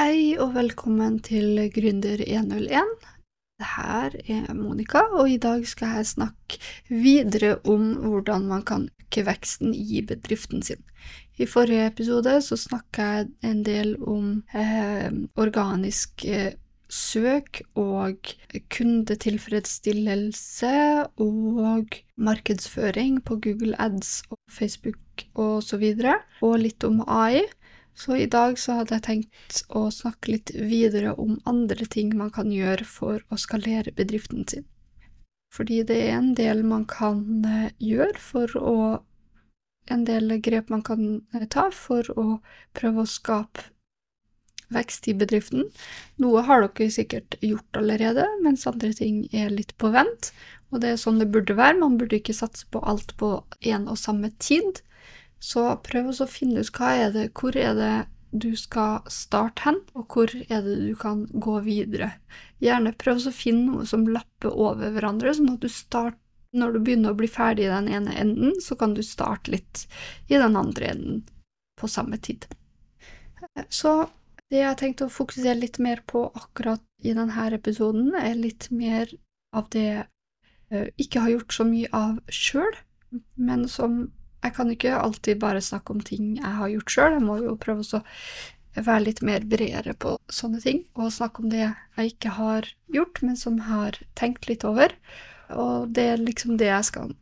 Hei og velkommen til Gründer 101. Det her er Monica, og i dag skal jeg snakke videre om hvordan man kan øke veksten i bedriften sin. I forrige episode så snakka jeg en del om eh, organisk eh, søk og kundetilfredsstillelse og markedsføring på Google Ads og Facebook og så videre, og litt om AI. Så i dag så hadde jeg tenkt å snakke litt videre om andre ting man kan gjøre for å skalere bedriften sin. Fordi det er en del man kan eh, gjøre for å En del grep man kan eh, ta for å prøve å skape vekst i bedriften. Noe har dere sikkert gjort allerede, mens andre ting er litt på vent. Og det er sånn det burde være. Man burde ikke satse på alt på én og samme tid. Så prøv å finne ut hva er det, hvor er det du skal starte hen, og hvor er det du kan gå videre. Gjerne prøv å finne noe som lapper over hverandre, sånn at du starter når du begynner å bli ferdig i den ene enden, så kan du starte litt i den andre enden på samme tid. Så det jeg har tenkt å fokusere litt mer på akkurat i denne episoden, er litt mer av det jeg ikke har gjort så mye av sjøl, men som jeg kan ikke alltid bare snakke om ting jeg har gjort sjøl, jeg må jo prøve å være litt mer bredere på sånne ting, og snakke om det jeg ikke har gjort, men som jeg har tenkt litt over. Og det er liksom det jeg skal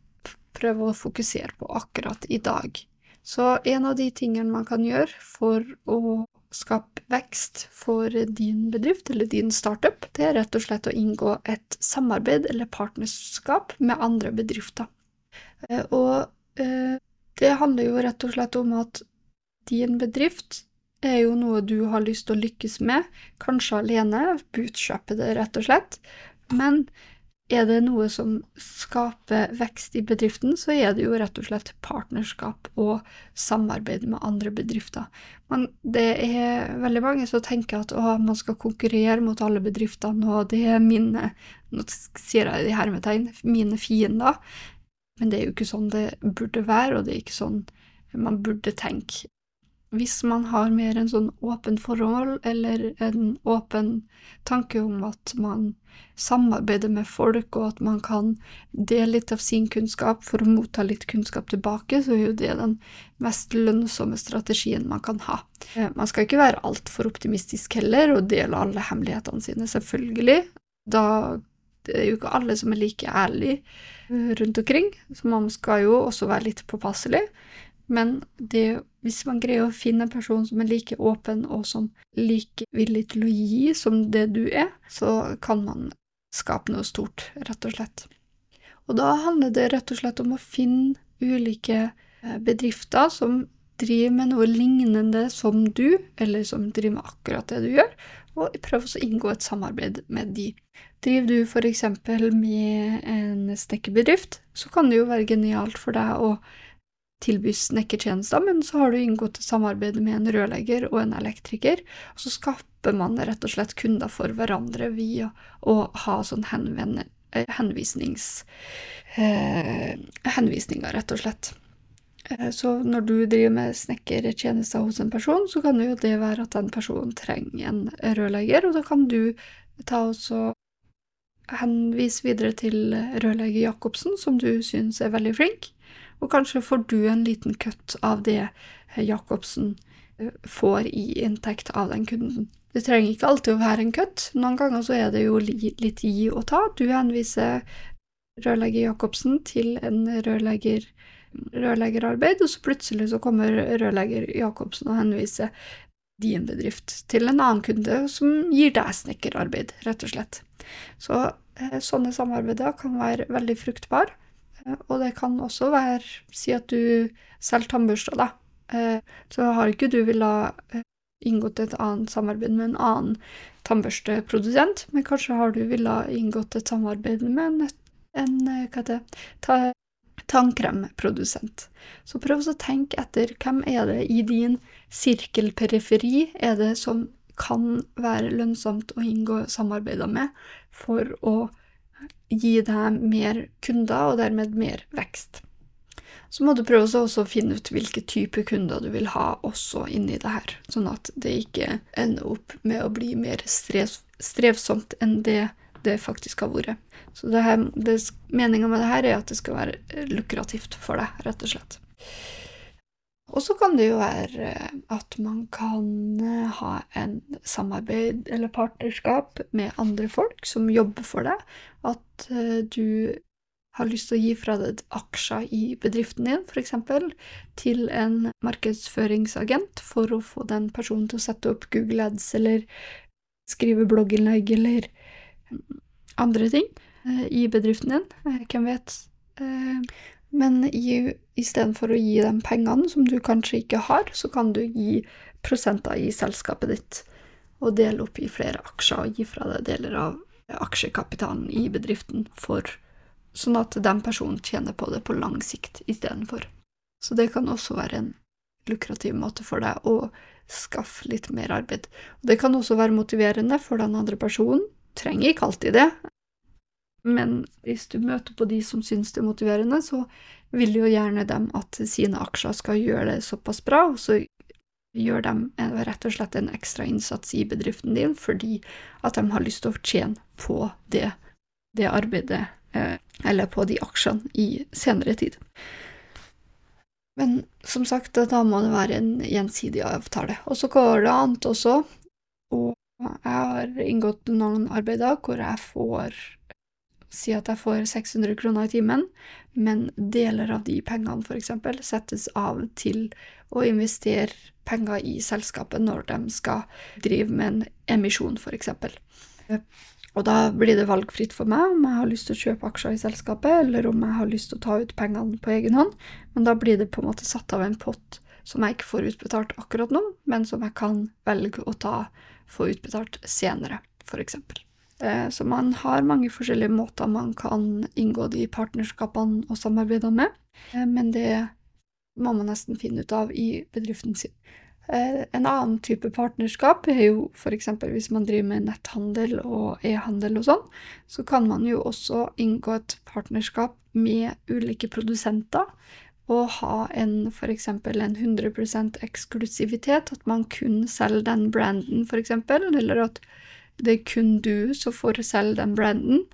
prøve å fokusere på akkurat i dag. Så en av de tingene man kan gjøre for å skape vekst for din bedrift eller din startup, det er rett og slett å inngå et samarbeid eller partnerskap med andre bedrifter. Eh, og eh, det handler jo rett og slett om at din bedrift er jo noe du har lyst til å lykkes med, kanskje alene, bootstrappe det rett og slett, men er det noe som skaper vekst i bedriften, så er det jo rett og slett partnerskap og samarbeid med andre bedrifter. Men det er veldig mange som tenker at å, man skal konkurrere mot alle bedriftene, og det er mine nå sier jeg det i hermetegn, mine fiender. Men det er jo ikke sånn det burde være, og det er ikke sånn man burde tenke. Hvis man har mer en sånn åpen forhold, eller en åpen tanke om at man samarbeider med folk, og at man kan dele litt av sin kunnskap for å motta litt kunnskap tilbake, så er jo det den mest lønnsomme strategien man kan ha. Eh, man skal ikke være altfor optimistisk heller, og dele alle hemmelighetene sine, selvfølgelig. Da det er jo ikke alle som er like ærlige eh, rundt omkring, så man skal jo også være litt påpasselig. Men det, hvis man greier å finne en person som er like åpen og som like villig til å gi som det du er, så kan man skape noe stort, rett og slett. Og da handler det rett og slett om å finne ulike eh, bedrifter som driver med noe lignende som du, eller som driver med akkurat det du gjør, og prøv å inngå et samarbeid med de. Driver du eksempel med en snekkerbedrift, så kan det jo være genialt for deg å tilby snekkertjenester, men så har du inngått et samarbeid med en rørlegger og en elektriker, og så skaper man rett og slett kunder for hverandre via å ha sånn eh, henvisnings... Eh, henvisninger, rett og slett. Eh, så når du driver med snekkertjenester hos en person, så kan jo det være at den personen trenger en rørlegger, og da kan du ta og henvise videre til rørlegger Jacobsen, som du syns er veldig flink, og kanskje får du en liten kutt av det Jacobsen eh, får i inntekt av den kunden. Det trenger ikke alltid å være en kutt, noen ganger så er det jo litt gi og ta. Du henviser rørlegger Jacobsen til en rørlegger rørleggerarbeid, og så plutselig så kommer rørlegger Jacobsen og henviser din bedrift til en annen kunde som gir deg snekkerarbeid, rett og slett. Så eh, sånne samarbeider kan være veldig fruktbare, eh, og det kan også være Si at du selger tannbørster, da. Eh, så har ikke du villet eh, inngått et annet samarbeid med en annen tannbørsteprodusent, men kanskje har du villet inngått et samarbeid med en, en hva heter det, tannkremprodusent. Så prøv å tenke etter hvem er det i din sirkelperiferi er det som kan være lønnsomt å inngå samarbeider med for å gi deg mer kunder og dermed mer vekst. Så må du prøve å finne ut hvilke type kunder du vil ha også inni det her, sånn at det ikke ender opp med å bli mer strev, strevsomt enn det det faktisk har vært. Så det meninga med det her er at det skal være lukrativt for deg, rett og slett. Og så kan det jo være at man kan ha en samarbeid eller partnerskap med andre folk som jobber for deg. At eh, du har lyst til å gi fra deg aksjer i bedriften din, f.eks., til en markedsføringsagent for å få den personen til å sette opp Google Ads eller skrive blogginnlegg eller andre ting eh, i bedriften din. Eh, hvem vet? Eh, men istedenfor å gi dem pengene som du kanskje ikke har, så kan du gi prosenter i selskapet ditt og dele opp i flere aksjer og gi fra deg deler av aksjekapitalen i bedriften for sånn at den personen tjener på det på lang sikt istedenfor. Så det kan også være en lukrativ måte for deg å skaffe litt mer arbeid. Og det kan også være motiverende for den andre personen. Trenger ikke alltid det, men hvis du møter på de som syns det er motiverende, så vil jo gjerne dem at sine aksjer skal gjøre det såpass bra, og så gjør de rett og slett en ekstra innsats i bedriften din fordi at de har lyst til å tjene på det, det arbeidet Eh, eller på de aksjene i senere tid. Men som sagt, da må det være en gjensidig avtale. Og så går det an også, og jeg har inngått noen arbeider hvor jeg får Si at jeg får 600 kroner i timen, men deler av de pengene f.eks. settes av til å investere penger i selskapet når de skal drive med en emisjon, f.eks. Og da blir det valgfritt for meg om jeg har lyst til å kjøpe aksjer i selskapet, eller om jeg har lyst til å ta ut pengene på egen hånd, men da blir det på en måte satt av en pott som jeg ikke får utbetalt akkurat nå, men som jeg kan velge å ta, få utbetalt senere, f.eks. Eh, så man har mange forskjellige måter man kan inngå de partnerskapene og samarbeidene med, eh, men det må man nesten finne ut av i bedriften sin. Eh, en annen type partnerskap er jo f.eks. hvis man driver med netthandel og e-handel og sånn, så kan man jo også inngå et partnerskap med ulike produsenter og ha en f.eks. en 100% eksklusivitet, at man kun selger den branden, f.eks., eller at det er kun du som får selge den branden.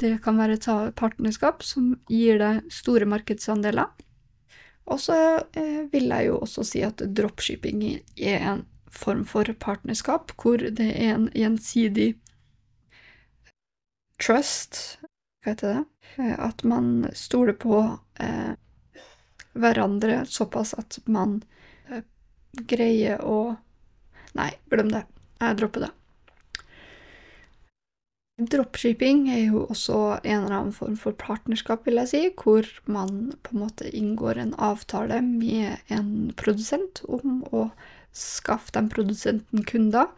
Det kan være et partnerskap som gir deg store markedsandeler. Og så eh, vil jeg jo også si at dropshipping er en form for partnerskap, hvor det er en gjensidig trust Hva heter det? Eh, at man stoler på eh, hverandre såpass at man eh, greier å Nei, glem det. Jeg dropper det. Dropshipping er jo også en eller annen form for partnerskap, vil jeg si, hvor man på en måte inngår en avtale med en produsent om å skaffe den produsenten kunder,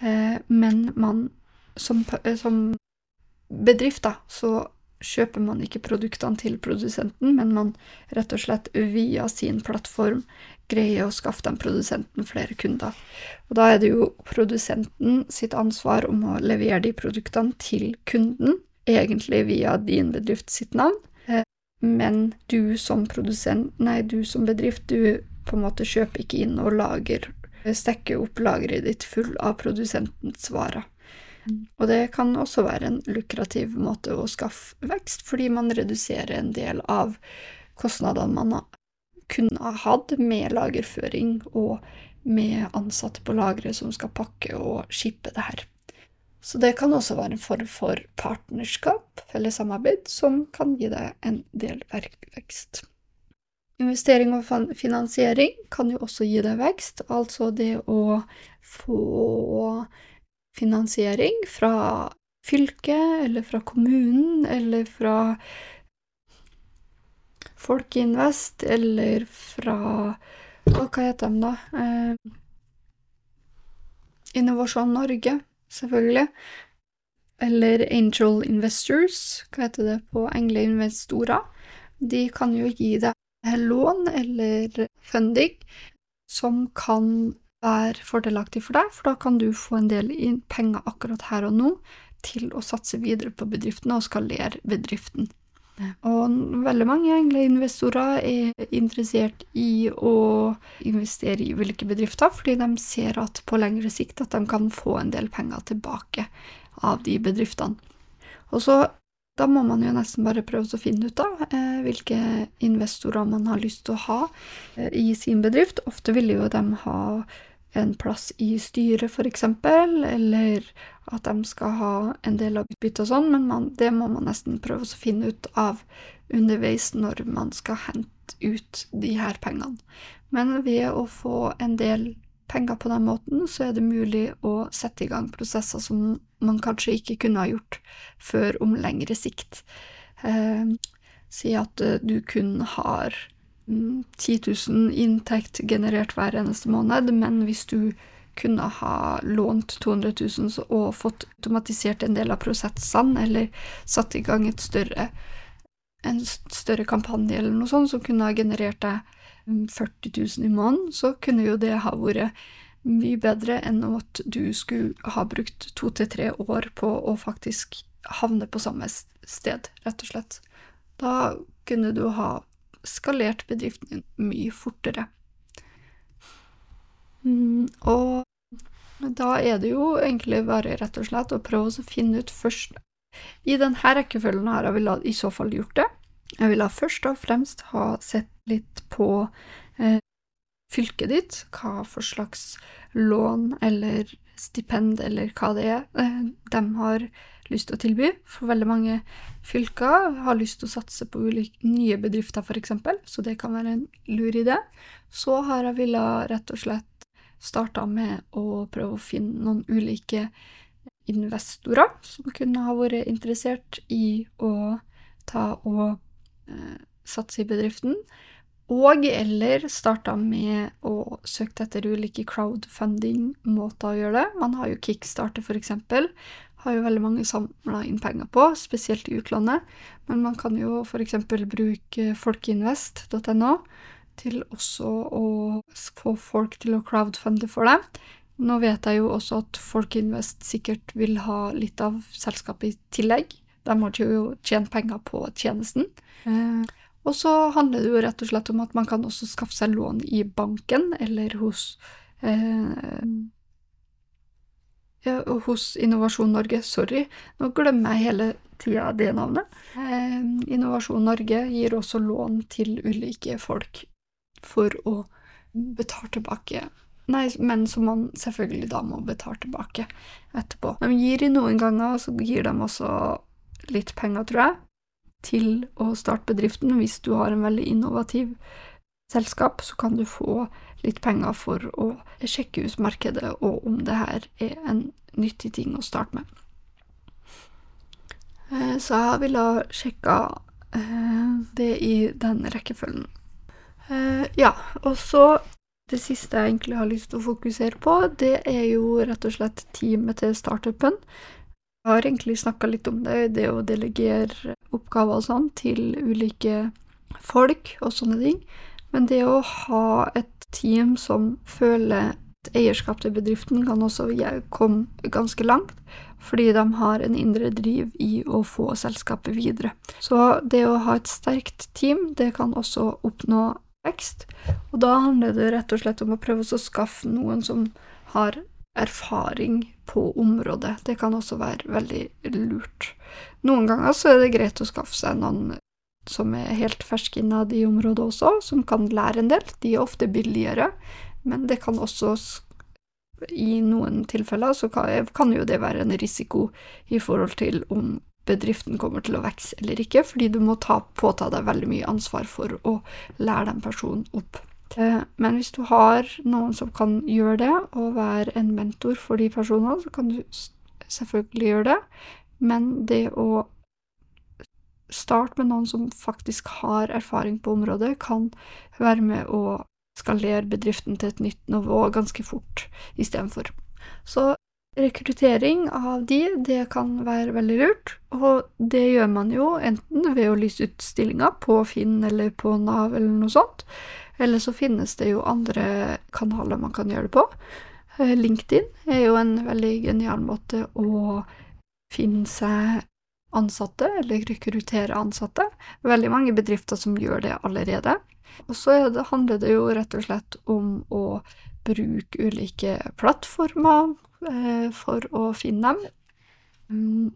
eh, men man som, som bedrift, da, så kjøper man ikke produktene til produsenten, men man rett og slett via sin plattform greier å skaffe den produsenten flere kunder. Og da er det jo produsenten sitt ansvar om å levere de produktene til kunden, egentlig via din bedrift sitt navn, eh, men du som produsent, nei, du som bedrift, du på en måte kjøper ikke inn og lager, stekker opp lageret ditt full av produsentens varer. Og det kan også være en lukrativ måte å skaffe vekst, fordi man reduserer en del av kostnadene man kunne ha hatt med lagerføring og med ansatte på lageret som skal pakke og skippe det her. Så det kan også være en form for partnerskap eller samarbeid som kan gi deg en del vekst. Investering og finansiering kan jo også gi deg vekst, altså det å få finansiering fra fylket eller fra kommunen eller fra Folkeinvest eller fra Hva heter de, da? Eh, Innovasjon Norge, selvfølgelig. Eller Angel Investors, hva heter det på engleinvestorer? De kan jo gi deg lån eller funding som kan være fordelaktig for deg, for da kan du få en del penger akkurat her og nå til å satse videre på bedriften og skalere bedriften. Og veldig mange egentlig investorer er interessert i å investere i ulike bedrifter, fordi de ser at på lengre sikt at de kan få en del penger tilbake av de bedriftene. Og så da må man jo nesten bare prøve å finne ut av eh, hvilke investorer man har lyst til å ha eh, i sin bedrift. Ofte vil jo de ha en plass i styret, f.eks., eller at de skal ha en del av utbyttet og sånn, men man, det må man nesten prøve å finne ut av underveis når man skal hente ut de her pengene. Men ved å få en del penger på den måten, så er det mulig å sette i gang prosesser som man kanskje ikke kunne ha gjort før om lengre sikt. Eh, si at eh, du kun har 10 000 inntekt generert hver eneste måned, men hvis du kunne ha lånt 200 000 og fått automatisert en del av prosessene, eller satt i gang større, en større kampanje eller noe sånt som kunne ha generert deg 40 000 i måneden, så kunne jo det ha vært mye bedre enn at du skulle ha brukt to til tre år på å faktisk havne på samme sted, rett og slett. Da kunne du ha skalert bedriften din mye fortere. Mm, og da er det jo egentlig bare rett og slett å prøve å finne ut først I denne rekkefølgen her jeg ville i så fall gjort det. Jeg ville først og fremst ha sett litt på eh, fylket ditt, hva for slags lån eller stipend eller hva det er eh, de har lyst til å tilby. For veldig mange fylker har lyst til å satse på ulike, nye bedrifter, f.eks., så det kan være en lur idé. Så har jeg villet rett og slett starta med å prøve å finne noen ulike investorer som kunne ha vært interessert i å ta og eh, satse i bedriften. Og eller starta med å søke etter ulike crowdfunding-måter å gjøre det. Man har jo Kickstarter, eksempel, har jo veldig mange samla inn penger på, spesielt i utlandet. Men man kan jo f.eks. bruke folkeinvest.no til også å få folk til å crowdfunde for det. Nå vet jeg jo også at Folkeinvest sikkert vil ha litt av selskapet i tillegg. De har jo tjent penger på tjenesten. Eh, og så handler det jo rett og slett om at man kan også skaffe seg lån i banken eller hos eh, ja, hos Innovasjon Norge. Sorry, nå glemmer jeg hele tida det navnet. Eh, Innovasjon Norge gir også lån til ulike folk for å betale tilbake. Nei, men som man selvfølgelig da må betale tilbake etterpå. De gir i noen ganger, så gir de også litt penger, tror jeg, til å starte bedriften. Hvis du har en veldig innovativ selskap, så kan du få litt penger for å sjekke ut markedet, og om det her er en nyttig ting å starte med. Eh, så jeg ville sjekka eh, det i den rekkefølgen. Eh, ja, og så det siste jeg egentlig har lyst til å fokusere på, det er jo rett og slett teamet til startupen. Jeg har egentlig snakka litt om det, det å delegere oppgaver og sånn til ulike folk og sånne ting. Men det å ha et team som føler et eierskap til bedriften, kan også komme ganske langt, fordi de har en indre driv i å få selskapet videre. Så det å ha et sterkt team, det kan også oppnå vekst, og da handler det rett og slett om å prøve å skaffe noen som har erfaring på området. Det kan også være veldig lurt. Noen ganger så er det greit å skaffe seg noen som er helt ferske innad i området også, som kan lære en del. De er ofte billigere, men det kan også i noen tilfeller så kan jo det være en risiko i forhold til om bedriften kommer til å vokse eller ikke, fordi du må ta, påta deg veldig mye ansvar for å lære den personen opp. Eh, men hvis du har noen som kan gjøre det, og være en mentor for de personene, så kan du selvfølgelig gjøre det, men det å starte med noen som faktisk har erfaring på området, kan være med å skalere bedriften til et nytt nivå ganske fort istedenfor. Så rekruttering av de, det kan være veldig lurt, og det gjør man jo enten ved å lyse ut stillinger på Finn eller på Nav eller noe sånt, eller så finnes det jo andre kanaler man kan gjøre det på. Eh, LinkedIn er jo en veldig genial måte å finne seg ansatte, eller rekruttere ansatte. Veldig mange bedrifter som gjør det allerede. Og så det, handler det jo rett og slett om å bruke ulike plattformer eh, for å finne dem. Mm.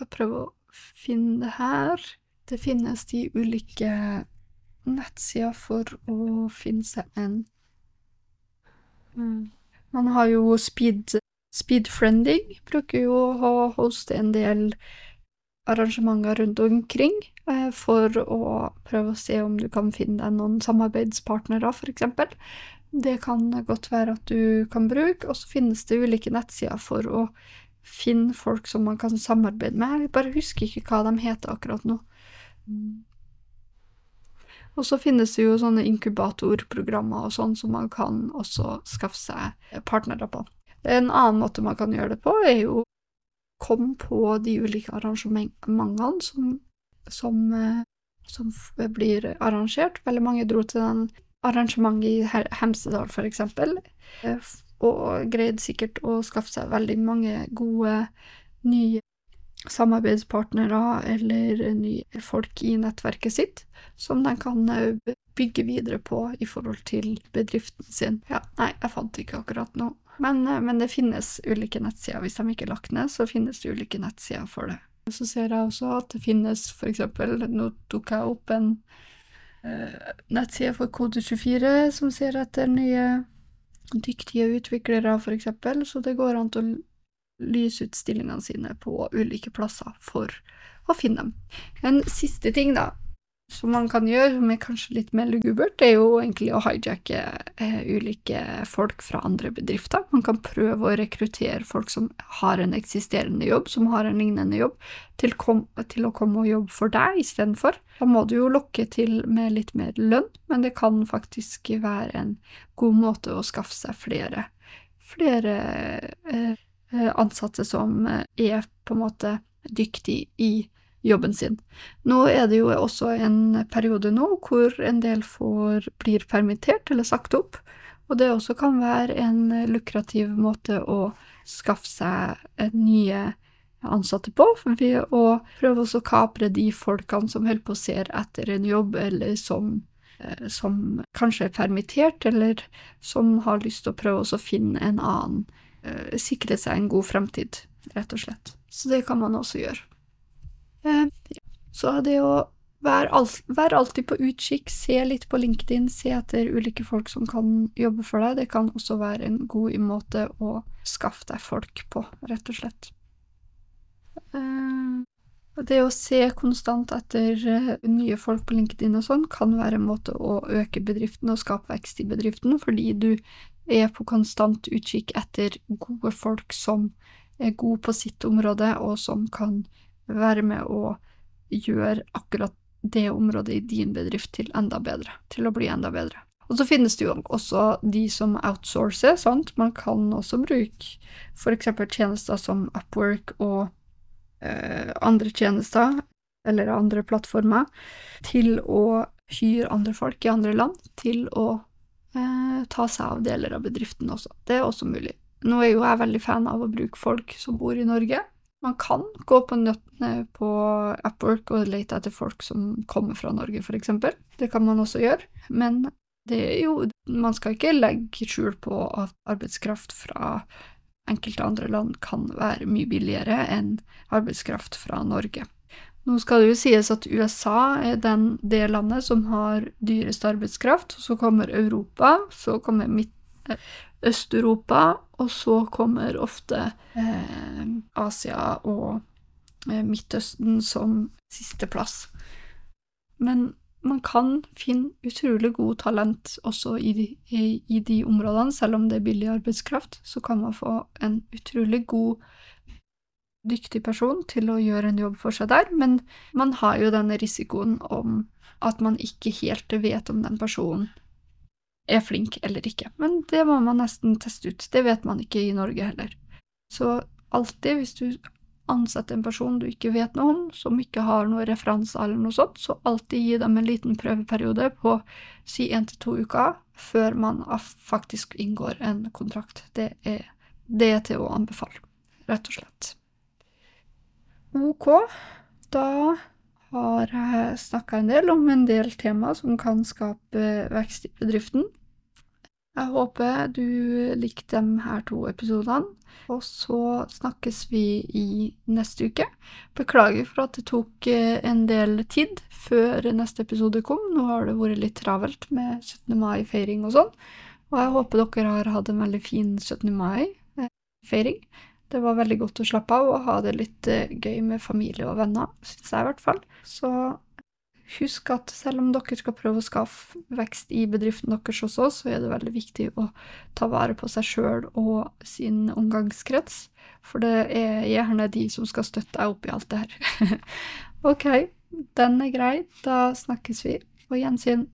Jeg prøver å finne det her. Det finnes de ulike nettsider for å finne seg en mm. Man har jo speed Speedfriending bruker jo å hoste en del arrangementer rundt omkring eh, for å prøve å se om du kan finne deg noen samarbeidspartnere, eksempel. Det kan godt være at du kan bruke, og så finnes det ulike nettsider for å finne folk som man kan samarbeide med. Jeg bare husker ikke hva de heter akkurat nå. Og så finnes det jo sånne inkubatorprogrammer og sånn som man kan også skaffe seg partnere på. En annen måte man kan gjøre det på, er jo å komme på de ulike arrangementene som, som, eh, som blir arrangert. Veldig mange dro til den arrangementet i Hemsedal, for eksempel, eh, og greide sikkert å skaffe seg veldig mange gode nye samarbeidspartnere eller nye folk i nettverket sitt, som de kan eh, bygge videre på i forhold til bedriften sin. Ja, nei, jeg fant ikke akkurat noe men, eh, men, det finnes ulike nettsider. Hvis de ikke er lagt ned, så finnes det ulike nettsider for det. Så ser jeg også at det finnes eksempel Nå tok jeg opp en eh, nettside for Kode24 som ser etter nye dyktige utviklere, eksempel, så det går an å lyse ut stillingene sine på ulike plasser for å finne dem. En siste ting, da, som man kan gjøre, som er kanskje litt mer lugubert, er jo egentlig å hijacke eh, ulike folk fra andre bedrifter. Man kan prøve å rekruttere folk som har en eksisterende jobb, som har en lignende jobb, til, kom, til å komme og jobbe for deg istedenfor. Da må du jo lokke til med litt mer lønn, men det kan faktisk være en god måte å skaffe seg flere, flere eh, eh ansatte som er på en måte dyktig i jobben sin. Nå er det jo også en periode nå hvor en del får, blir permittert eller sagt opp, og det også kan være en lukrativ måte å skaffe seg nye ansatte på, ved å prøve å kapre de folkene som holder på å se etter en jobb, eller som, eh, som kanskje er permittert, eller som har lyst til å prøve å finne en annen, eh, sikre seg en god fremtid, rett og slett. Så det kan man også gjøre. Så det å være, være, alltid på utkikk, se litt på LinkedIn, se etter ulike folk som kan jobbe for deg, det kan også være en god måte å skaffe deg folk på, rett og slett. Eh, det å se konstant etter eh, nye folk på LinkedIn og sånn, kan være en måte å øke bedriften og skape vekst i bedriften, fordi du er på konstant utkikk etter gode folk som er gode på sitt område, og som kan være med å gjøre akkurat det området i din bedrift til enda bedre, til å bli enda bedre. Og så finnes det jo også de som outsourcer, sant. Man kan også bruke f.eks. tjenester som Upwork og eh, andre tjenester, eller andre plattformer, til å hyre andre folk i andre land til å eh, ta seg av deler av bedriften også. Det er også mulig. Nå er jo jeg veldig fan av å bruke folk som bor i Norge, man kan gå på nøttene på Upwork og lete etter folk som kommer fra Norge, eksempel. Det kan man også gjøre, men det er jo Man skal ikke legge skjul på at arbeidskraft fra enkelte andre land kan være mye billigere enn arbeidskraft fra Norge. Nå skal det jo sies at USA er den, det landet som har dyrest arbeidskraft, så kommer Europa, så kommer midt, Øst-Europa, og så kommer ofte eh, Asia og eh, Midtøsten som sisteplass. Men man kan finne utrolig god talent også i de, i, i de, områdene, selv om det er billig arbeidskraft, så kan man få en utrolig god, dyktig person til å gjøre en jobb for seg der, men man har jo denne risikoen om at man ikke helt vet om den personen er flink eller ikke. Men det må man nesten teste ut. Det vet man ikke i Norge heller. Så alltid, hvis du ansetter en person du ikke vet noe om, som ikke har noen referanser eller noe sånt, så alltid gi dem en liten prøveperiode på si én til to uker før man faktisk inngår en kontrakt. Det er, det er til å anbefale. rett og slett. Ok, da har jeg snakka en del om en del tema som kan skape vekst i bedriften. Jeg håper du likte de her to episodene, og så snakkes vi i neste uke. Beklager for at det tok eh, en del tid før neste episode kom. Nå har det vært litt travelt med 17. mai-feiring og sånn, og jeg håper dere har hatt en veldig fin 17. mai-feiring. Det var veldig godt å slappe av og ha det litt eh, gøy med familie og venner, syns jeg i hvert fall. Så husk at selv om dere skal prøve å skaffe vekst i bedriften deres også, så er det veldig viktig å ta vare på seg sjøl og sin omgangskrets, for det er gjerne de som skal støtte deg opp i alt det her. ok, den er grei. Da snakkes vi. På gjensyn.